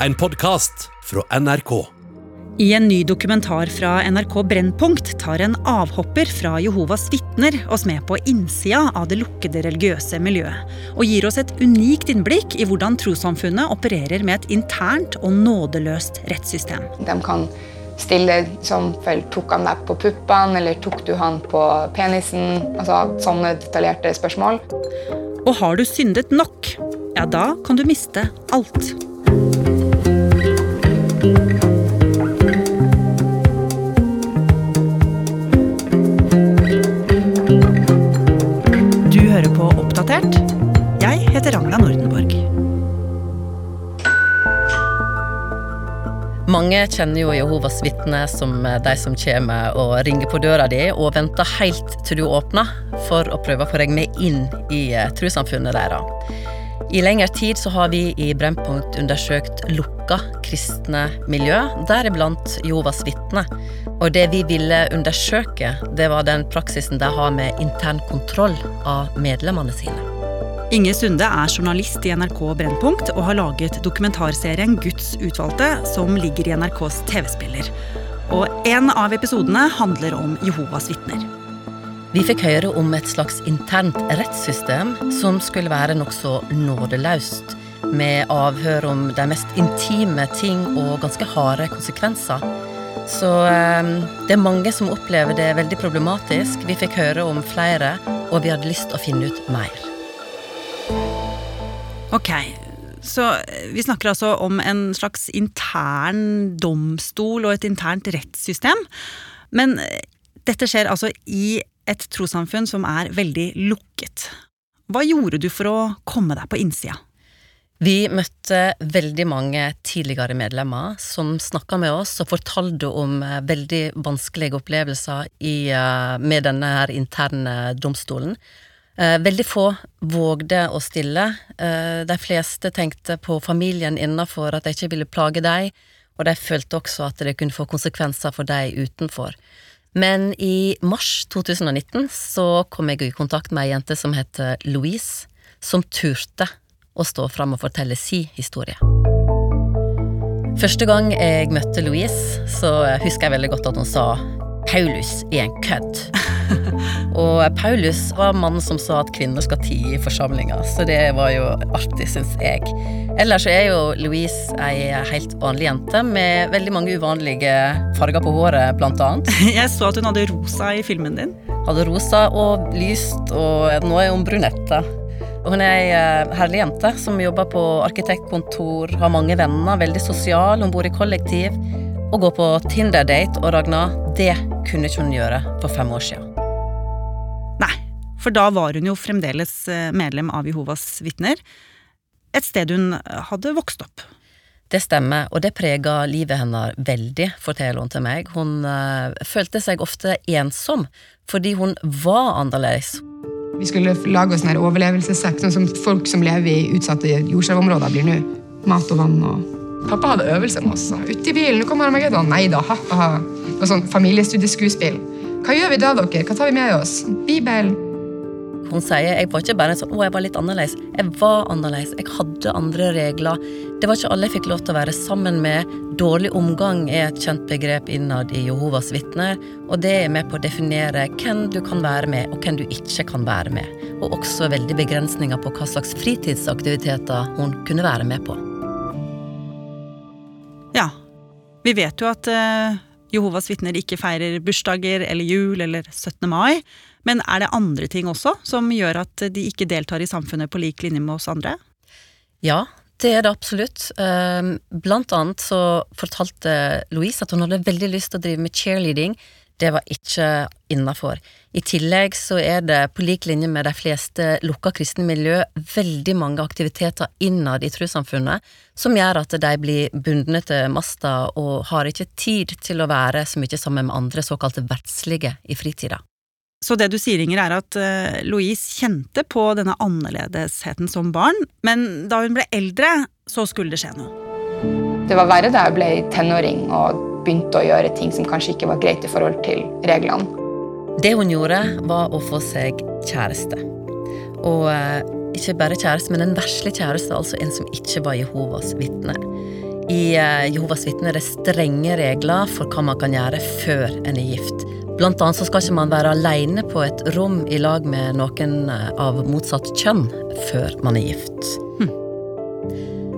en podkast fra NRK. I en ny dokumentar fra NRK Brennpunkt tar en avhopper fra Jehovas vitner oss med på innsida av det lukkede religiøse miljøet, og gir oss et unikt innblikk i hvordan trossamfunnet opererer med et internt og nådeløst rettssystem. De kan stille som vel tok han deg på puppene, eller tok du han på penisen? Altså sånne detaljerte spørsmål. Og har du syndet nok, ja da kan du miste alt. Du hører på Oppdatert. Jeg heter Ragna Nordenborg. Mange kjenner jo Jehovas vitner som de som kommer og ringer på døra di og venter helt til du åpner for å prøve å få deg med inn i eh, trossamfunnet deres. I lengre tid så har vi i Brennpunkt undersøkt lukka kristne miljø, deriblant Jehovas vitne. Og det vi ville undersøke, det var den praksisen de har med intern kontroll av medlemmene sine. Inge Sunde er journalist i NRK Brennpunkt og har laget dokumentarserien Guds utvalgte, som ligger i NRKs TV-spiller. Og en av episodene handler om Jehovas vitner. Vi fikk høre om et slags internt rettssystem som skulle være nokså nådeløst, med avhør om de mest intime ting og ganske harde konsekvenser. Så eh, det er mange som opplever det veldig problematisk. Vi fikk høre om flere, og vi hadde lyst til å finne ut mer. Ok, så vi snakker altså om en slags intern domstol og et internt rettssystem. Men eh, dette skjer altså i et trossamfunn som er veldig lukket. Hva gjorde du for å komme deg på innsida? Vi møtte veldig mange tidligere medlemmer som snakka med oss og fortalte om eh, veldig vanskelige opplevelser i, eh, med denne her interne domstolen. Eh, veldig få vågde å stille. De fleste tenkte på familien innafor, at de ikke ville plage dem, og de følte også at det kunne få konsekvenser for dem utenfor. Men i mars 2019 så kom jeg i kontakt med ei jente som heter Louise, som turte å stå fram og fortelle si historie. Første gang jeg møtte Louise, så husker jeg veldig godt at hun sa Paulus er en kødd. og Paulus var mannen som sa at kvinner skal tie i forsamlinger, så det var jo artig, syns jeg. Ellers er jo Louise ei helt vanlig jente med veldig mange uvanlige farger på håret, blant annet. Jeg så at hun hadde rosa i filmen din. Hadde rosa og lyst, og nå er hun brunette. Hun er ei eh, herlig jente som jobber på arkitektkontor, har mange venner, veldig sosial, hun bor i kollektiv. Å gå på Tinder-date og Ragna, det kunne ikke hun gjøre for fem år siden. For da var hun jo fremdeles eh, medlem av Jehovas vitner. Et sted hun hadde vokst opp. Det stemmer, og det prega livet hennes veldig, forteller hun til meg. Hun uh, følte seg ofte ensom fordi hun var annerledes. Vi skulle lage oss en overlevelsessekk, sånn som folk som lever i utsatte jordskjelvområder blir nå. Mat og vann og Pappa hadde øvelse med oss. Ute i bilen, nå kommer Armageddon. Nei da, ha-ha. Noe sånn familiestudieskuespill. Hva gjør vi da, dere? Hva tar vi med oss? Bibelen. Hun sier jeg var ikke bare sånn, å, jeg var litt annerledes. Jeg var annerledes. Jeg hadde andre regler. Det var ikke alle jeg fikk lov til å være sammen med. Dårlig omgang er et kjent begrep innad i Jehovas vitner, og det er med på å definere hvem du kan være med, og hvem du ikke kan være med. Og også veldig begrensninger på hva slags fritidsaktiviteter hun kunne være med på. Ja. Vi vet jo at uh, Jehovas vitner ikke feirer bursdager eller jul eller 17. mai. Men er det andre ting også som gjør at de ikke deltar i samfunnet på lik linje med oss andre? Ja, det er det absolutt. Ehm, blant annet så fortalte Louise at hun hadde veldig lyst til å drive med cheerleading, det var ikke innafor. I tillegg så er det, på lik linje med de fleste lukka kristne miljø, veldig mange aktiviteter innad i trossamfunnet som gjør at de blir bundne til masta og har ikke tid til å være så mye sammen med andre såkalte verdslige i fritida. Så det du sier, Inger, er at uh, Louise kjente på denne annerledesheten som barn, men da hun ble eldre, så skulle det skje noe. Det var verre da jeg ble tenåring og begynte å gjøre ting som kanskje ikke var greit i forhold til reglene. Det hun gjorde, var å få seg kjæreste. Og eh, ikke bare kjæreste, men en verslig kjæreste, altså en som ikke var Jehovas vitne. I eh, Jehovas vitner er det strenge regler for hva man kan gjøre før en er gift. Blant annet så skal ikke man være alene på et rom i lag med noen eh, av motsatt kjønn før man er gift. Hm.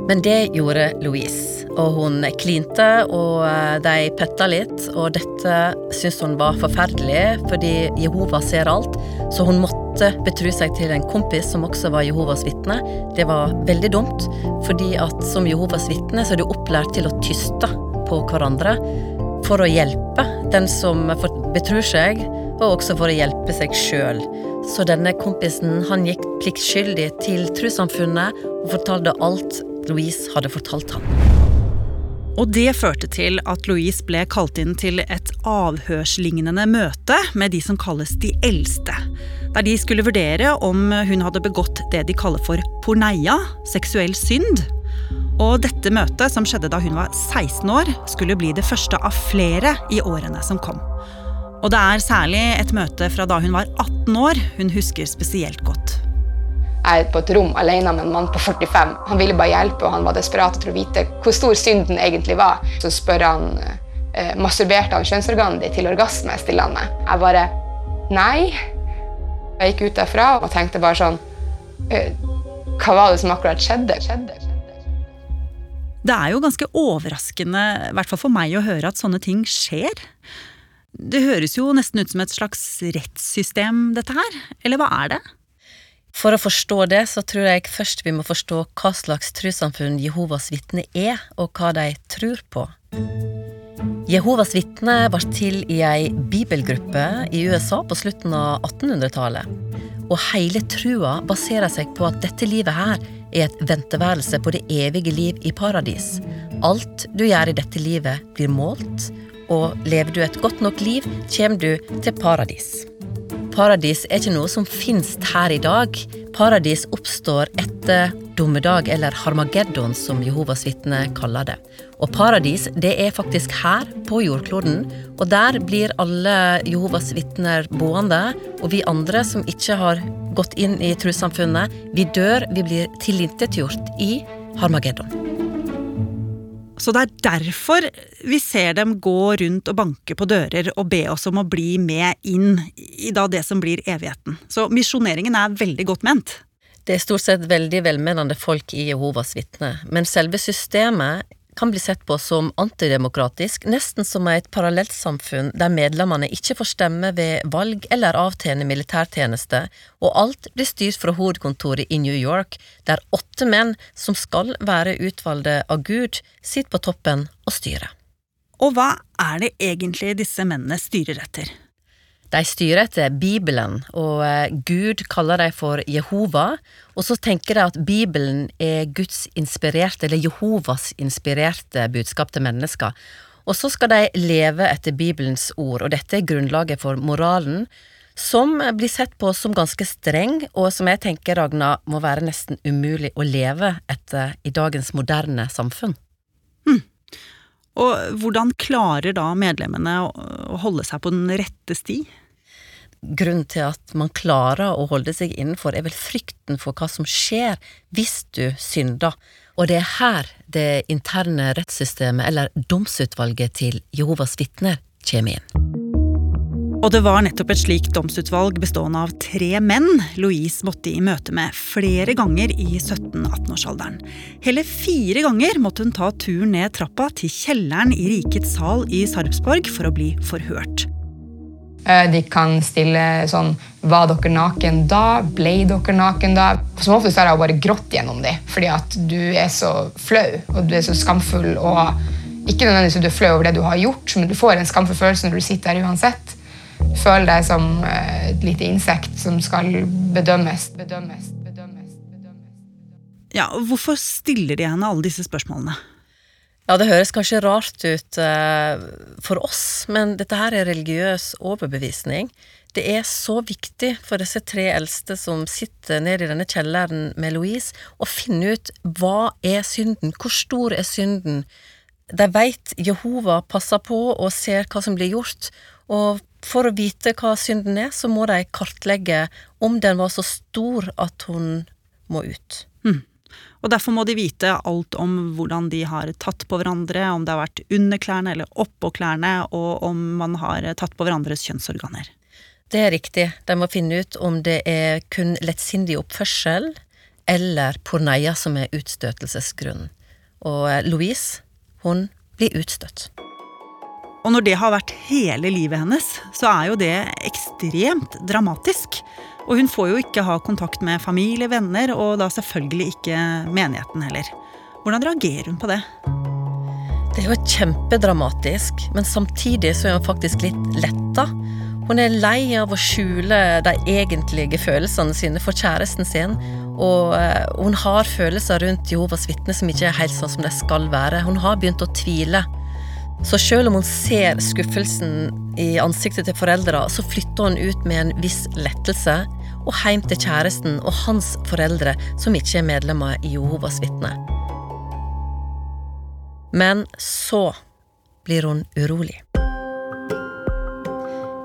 Men det gjorde Louise. Og hun klinte, og eh, de petta litt, og dette syntes hun var forferdelig, fordi Jehova ser alt, så hun måtte betro seg til en kompis som også var Jehovas vitne. Det var veldig dumt, fordi at som Jehovas vitne så er du opplært til å tyste på hverandre for å hjelpe den som betror seg, og også for å hjelpe seg sjøl. Så denne kompisen han gikk pliktskyldig til trossamfunnet og fortalte alt Louise hadde fortalt ham. Og det førte til at Louise ble kalt inn til et avhørslignende møte med de som kalles de eldste. Der de skulle vurdere om hun hadde begått det de kaller for porneia, seksuell synd. Og dette møtet, som skjedde da hun var 16 år, skulle bli det første av flere i årene som kom. Og det er særlig et møte fra da hun var 18 år hun husker spesielt godt jeg er på et rom alene med en mann på 45. Han ville bare hjelpe, og han var desperat etter å vite hvor stor synden egentlig var. Så spør han eh, masturberte han kjønnsorganet ditt til orgasme. stiller han meg. Jeg bare nei. Jeg gikk ut derfra og tenkte bare sånn eh, Hva var det som akkurat skjedde? skjedde? Det er jo ganske overraskende, i hvert fall for meg, å høre at sånne ting skjer. Det høres jo nesten ut som et slags rettssystem, dette her. Eller hva er det? For å forstå det, så tror jeg først vi må forstå hva slags trossamfunn Jehovas vitner er, og hva de tror på. Jehovas vitner ble til i ei bibelgruppe i USA på slutten av 1800-tallet. Og hele trua baserer seg på at dette livet her er et venteværelse på det evige liv i paradis. Alt du gjør i dette livet, blir målt, og lever du et godt nok liv, kommer du til paradis. Paradis er ikke noe som finnes her i dag. Paradis oppstår etter dommedag, eller Harmageddon, som Jehovas vitner kaller det. Og paradis det er faktisk her, på jordkloden. Og der blir alle Jehovas vitner boende. Og vi andre som ikke har gått inn i trossamfunnet, vi dør, vi blir tilintetgjort i Harmageddon. Så det er derfor vi ser dem gå rundt og banke på dører og be oss om å bli med inn i da det som blir evigheten. Så misjoneringen er veldig godt ment. Det er stort sett veldig velmenende folk i Jehovas vitner, men selve systemet kan bli sett på som antidemokratisk, nesten som et parallellsamfunn der medlemmene ikke får stemme ved valg eller avtjene militærtjeneste, og alt blir styrt fra hovedkontoret i New York, der åtte menn som skal være utvalgte av Gud, sitter på toppen og styrer. Og hva er det egentlig disse mennene styrer etter? De styrer etter Bibelen, og eh, Gud kaller dem for Jehova. Og så tenker de at Bibelen er Guds inspirerte, eller Jehovas inspirerte budskap til mennesker. Og så skal de leve etter Bibelens ord, og dette er grunnlaget for moralen, som blir sett på som ganske streng, og som jeg tenker, Ragna, må være nesten umulig å leve etter i dagens moderne samfunn. Og hvordan klarer da medlemmene å holde seg på den rette sti? Grunnen til at man klarer å holde seg innenfor, er vel frykten for hva som skjer hvis du synder. Og det er her det interne rettssystemet, eller domsutvalget til Jehovas vitner, kommer inn. Og det var nettopp et slikt domsutvalg bestående av tre menn Louise måtte i møte med flere ganger i 17-18-årsalderen. Hele fire ganger måtte hun ta turen ned trappa til kjelleren i Rikets sal i Sarpsborg for å bli forhørt. Eh, de kan stille sånn Var dere naken da? Ble dere naken da? Som oftest har jeg bare grått gjennom dem, fordi at du er så flau og du er så skamfull. og Ikke nødvendigvis du er flau over det du har gjort, men du får en skamfull følelse når du sitter der uansett. Føl deg som eh, et lite insekt som skal bedømmes. bedømmes, bedømmes, bedømmes. Ja, Hvorfor stiller de henne alle disse spørsmålene? Ja, Det høres kanskje rart ut uh, for oss, men dette her er religiøs overbevisning. Det er så viktig for disse tre eldste som sitter nede i denne kjelleren med Louise, å finne ut hva er synden, hvor stor er synden. De veit Jehova passer på og ser hva som blir gjort, og for å vite hva synden er, så må de kartlegge om den var så stor at hun må ut. Mm. Og derfor må de vite alt om hvordan de har tatt på hverandre, om det har vært under klærne eller oppå klærne, og om man har tatt på hverandres kjønnsorganer. Det er riktig. De må finne ut om det er kun lettsindig oppførsel eller porneia som er utstøtelsesgrunnen. Og eh, Louise, hun blir utstøtt. Og når det har vært hele livet hennes, så er jo det ekstremt dramatisk. Og hun får jo ikke ha kontakt med familie, venner, og da selvfølgelig ikke menigheten heller. Hvordan reagerer hun på det? Det er jo kjempedramatisk, men samtidig så er hun faktisk litt letta. Hun er lei av å skjule de egentlige følelsene sine for kjæresten sin. Og eh, hun har følelser rundt Jehovas vitner som ikke er helt sånn som de skal være. Hun har begynt å tvile. Så selv om hun ser skuffelsen i ansiktet til foreldra, så flytter hun ut med en viss lettelse og hjem til kjæresten og hans foreldre, som ikke er medlemmer i Jehovas vitner. Men så blir hun urolig.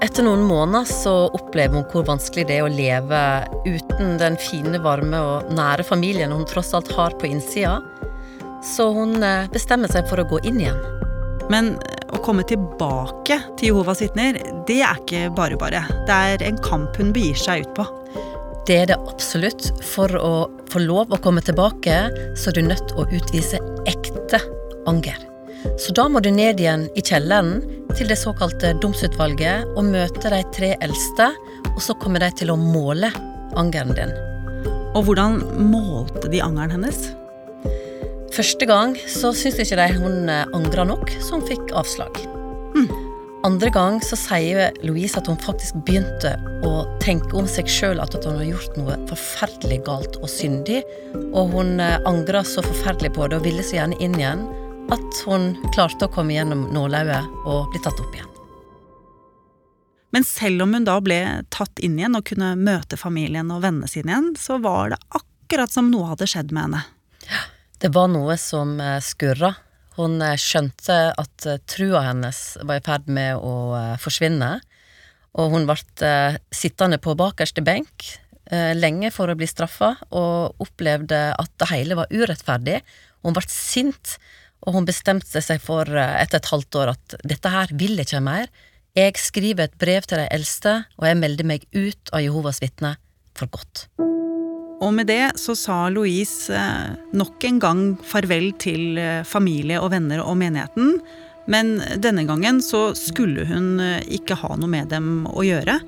Etter noen måneder så opplever hun hvor vanskelig det er å leve uten den fine, varme og nære familien hun tross alt har på innsida, så hun eh, bestemmer seg for å gå inn igjen. Men å komme tilbake til Jehovas vitner, det er ikke bare bare. Det er en kamp hun begir seg ut på. Det er det absolutt. For å få lov å komme tilbake, så er du nødt til å utvise ekte anger. Så da må du ned igjen i kjelleren til det såkalte domsutvalget og møte de tre eldste, og så kommer de til å måle angeren din. Og hvordan målte de angeren hennes? Første gang så syntes ikke de hun eh, angra nok, så hun fikk avslag. Mm. Andre gang så sier Louise at hun faktisk begynte å tenke om seg sjøl at hun har gjort noe forferdelig galt og syndig, og hun eh, angra så forferdelig på det og ville så gjerne inn igjen at hun klarte å komme gjennom nålauget og bli tatt opp igjen. Men selv om hun da ble tatt inn igjen og kunne møte familien og vennene sine igjen, så var det akkurat som noe hadde skjedd med henne. Det var noe som eh, skurra. Hun eh, skjønte at eh, trua hennes var i ferd med å forsvinne, og hun ble sittende på bakerste benk lenge for å bli straffa, og opplevde at det hele var urettferdig. Hun ble sint, og hun bestemte seg for etter et halvt år at dette her vil jeg ikke mer. Jeg skriver et brev til de eldste, og jeg melder meg ut av Jehovas vitne for godt. Og med det så sa Louise eh, nok en gang farvel til eh, familie og venner og menigheten. Men denne gangen så skulle hun eh, ikke ha noe med dem å gjøre.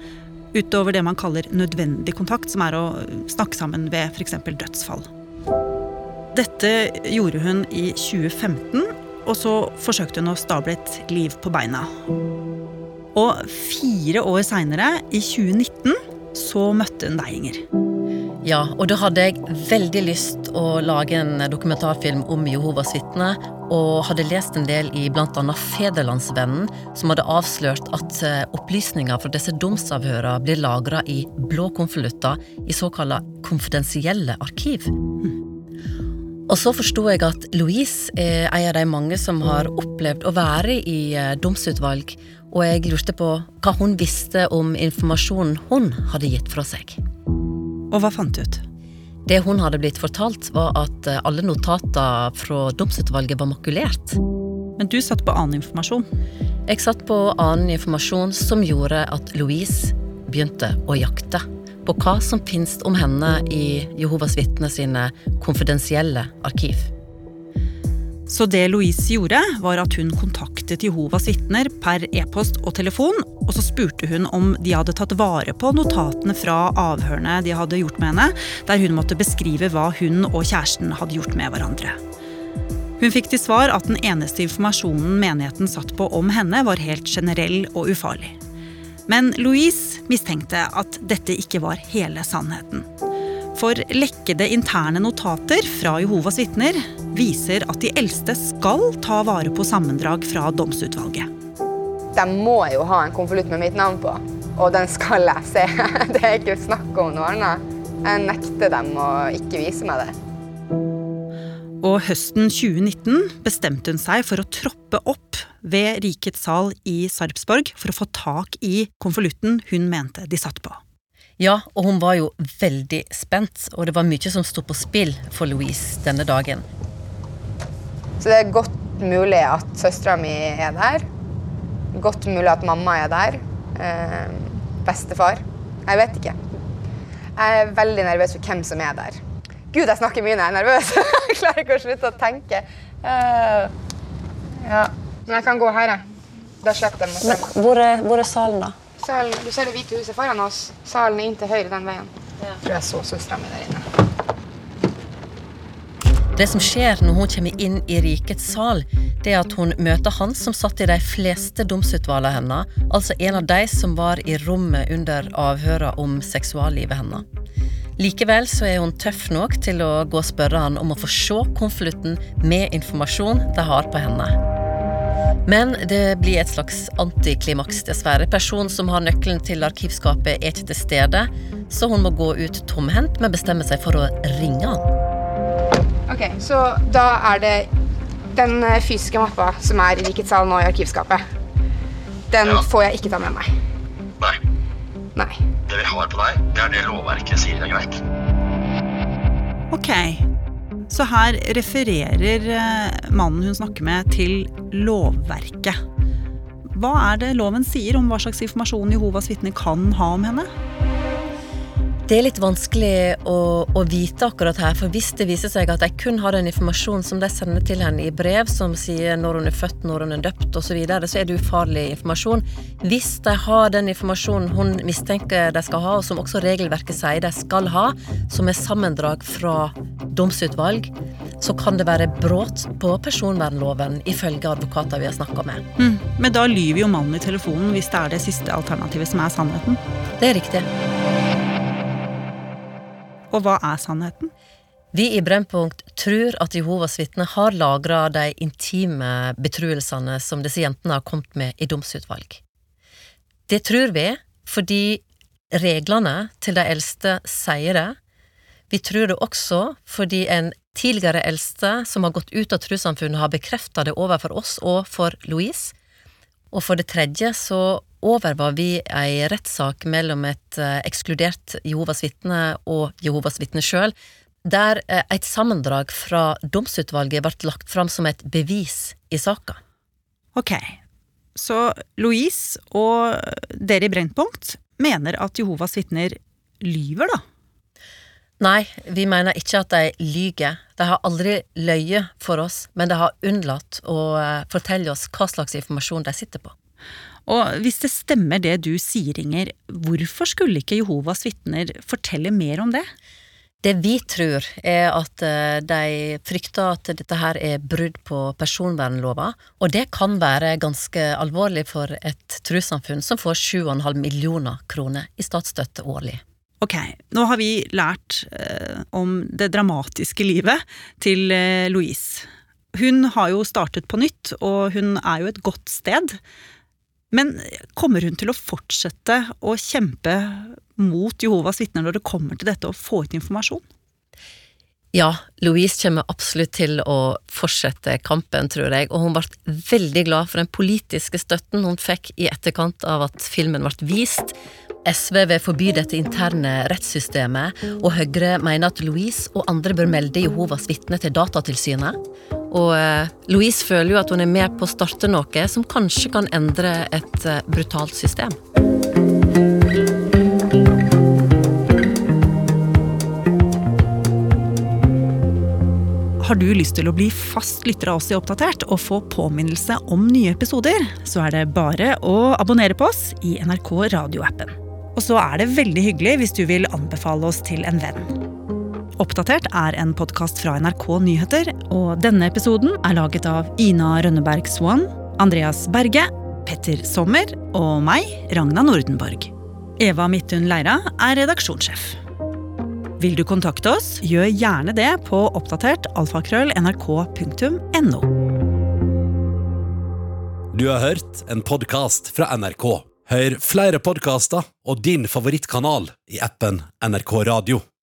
Utover det man kaller nødvendig kontakt, som er å snakke sammen ved f.eks. dødsfall. Dette gjorde hun i 2015, og så forsøkte hun å stable et liv på beina. Og fire år seinere, i 2019, så møtte hun deg, Inger. Ja, og da hadde jeg veldig lyst å lage en dokumentarfilm om Jehovas vitner, og hadde lest en del i bl.a. Federlandsvennen, som hadde avslørt at eh, opplysninger fra disse domsavhørene blir lagra i blå konvolutter i såkalla konfidensielle arkiv. Og så forsto jeg at Louise er en av de mange som har opplevd å være i eh, domsutvalg, og jeg lurte på hva hun visste om informasjonen hun hadde gitt fra seg. Og hva fant du ut? Det hun hadde blitt fortalt, var at eh, alle notater fra domsutvalget var makulert. Men du satt på annen informasjon? Jeg satt på annen informasjon som gjorde at Louise begynte å jakte på hva som finnes om henne i Jehovas vitner sine konfidensielle arkiv. Så det Louise gjorde, var at hun kontaktet Jehovas vitner per e-post og telefon, og så spurte hun om de hadde tatt vare på notatene fra avhørene de hadde gjort med henne, der hun måtte beskrive hva hun og kjæresten hadde gjort med hverandre. Hun fikk til svar at den eneste informasjonen menigheten satt på om henne, var helt generell og ufarlig. Men Louise mistenkte at dette ikke var hele sannheten. For lekkede interne notater fra Jehovas vitner viser at de eldste skal ta vare på sammendrag fra domsutvalget. De må jo ha en konvolutt med mitt navn på, og den skal jeg se. Det er ikke snakk om noe annet. Jeg nekter dem å ikke vise meg det. Og høsten 2019 bestemte hun seg for å troppe opp ved Rikets sal i Sarpsborg for å få tak i konvolutten hun mente de satt på. Ja, og hun var jo veldig spent, og det var mye som sto på spill for Louise denne dagen. Så det er godt mulig at søstera mi er der. Godt mulig at mamma er der. Eh, bestefar. Jeg vet ikke. Jeg er veldig nervøs for hvem som er der. Gud, jeg snakker mye når jeg er nervøs. jeg klarer ikke å slutte å tenke. Eh, ja. Men jeg kan gå her, jeg. Da slipper de å se meg. Hvor hvor er salen, da? Salen, du ser det hvite huset foran oss. Salen er inn til høyre den veien. Jeg tror jeg så søstera mi der inne. Det som skjer når hun kommer inn i rikets sal, det er at hun møter han som satt i de fleste domsutvalgene hennes, altså en av de som var i rommet under avhørene om seksuallivet hennes. Likevel så er hun tøff nok til å gå og spørre han om å få se konvolutten med informasjon de har på henne. Men det blir et slags antiklimaks, dessverre. Personen som har nøkkelen til arkivskapet, er ikke til stede, så hun må gå ut tomhendt, men bestemmer seg for å ringe han. Ok, Så da er det den eh, fysiske mappa som er i Rikets sal nå i arkivskapet. Den Ja. får jeg ikke ta med meg. Nei. Nei. Det vi har på deg, det er det lovverket sier er greit. Ok, så her refererer eh, mannen hun snakker med til lovverket. Hva er det loven sier om hva slags informasjon Jehovas vitner kan ha om henne? Det er litt vanskelig å, å vite akkurat her, for hvis det viser seg at de kun har den informasjonen som de sender til henne i brev, som sier når hun er født, når hun er døpt osv., så, videre, så er det ufarlig informasjon. Hvis de har den informasjonen hun mistenker de skal ha, og som også regelverket sier de skal ha, som er sammendrag fra domsutvalg, så kan det være brudd på personvernloven, ifølge advokater vi har snakka med. Mm, Men da lyver jo mannen i telefonen hvis det er det siste alternativet som er sannheten. Det er riktig. Og hva er sannheten? Vi i Brennpunkt tror at Jehovas vitner har lagra de intime betruelsene som disse jentene har kommet med i domsutvalg. Det tror vi fordi reglene til de eldste sier det. Vi tror det også fordi en tidligere eldste som har gått ut av trossamfunnet, har bekrefta det overfor oss og for Louise. Og for det tredje så overvar vi ei rettssak mellom et eh, ekskludert Jehovas vitne og Jehovas vitne sjøl, der eh, et sammendrag fra domsutvalget ble lagt fram som et bevis i saka. Ok, så Louise og dere i Brennpunkt mener at Jehovas vitner lyver, da? Nei, vi mener ikke at de lyger. De har aldri løyet for oss, men de har unnlatt å eh, fortelle oss hva slags informasjon de sitter på. Og hvis det stemmer det du sier, Inger, hvorfor skulle ikke Jehovas vitner fortelle mer om det? Det vi tror, er at eh, de frykter at dette her er brudd på personvernlova, og det kan være ganske alvorlig for et trossamfunn som får 7,5 millioner kroner i statsstøtte årlig. Ok, nå har vi lært eh, om det dramatiske livet til eh, Louise. Hun har jo startet på nytt, og hun er jo et godt sted. Men kommer hun til å fortsette å kjempe mot Jehovas vitner når det kommer til dette å få ut informasjon? Ja, Louise kommer absolutt til å fortsette kampen, tror jeg, og hun ble veldig glad for den politiske støtten hun fikk i etterkant av at filmen ble vist. SV vil forby dette interne rettssystemet, og Høyre mener at Louise og andre bør melde Jehovas vitner til Datatilsynet. Og eh, Louise føler jo at hun er med på å starte noe som kanskje kan endre et eh, brutalt system. Har du lyst til å bli fast lytter av oss i Oppdatert og få påminnelse om nye episoder, så er det bare å abonnere på oss i NRK radioappen. Og så er det veldig hyggelig hvis du vil anbefale oss til en venn. Oppdatert er en podkast fra NRK Nyheter, og denne episoden er laget av Ina Rønneberg Swan, Andreas Berge, Petter Sommer og meg, Ragna Nordenborg. Eva Midthun Leira er redaksjonssjef. Vil du kontakte oss, gjør gjerne det på oppdatert alfakrøll. Du har hørt en podkast fra NRK. Hør flere podkaster og din favorittkanal i appen NRK Radio.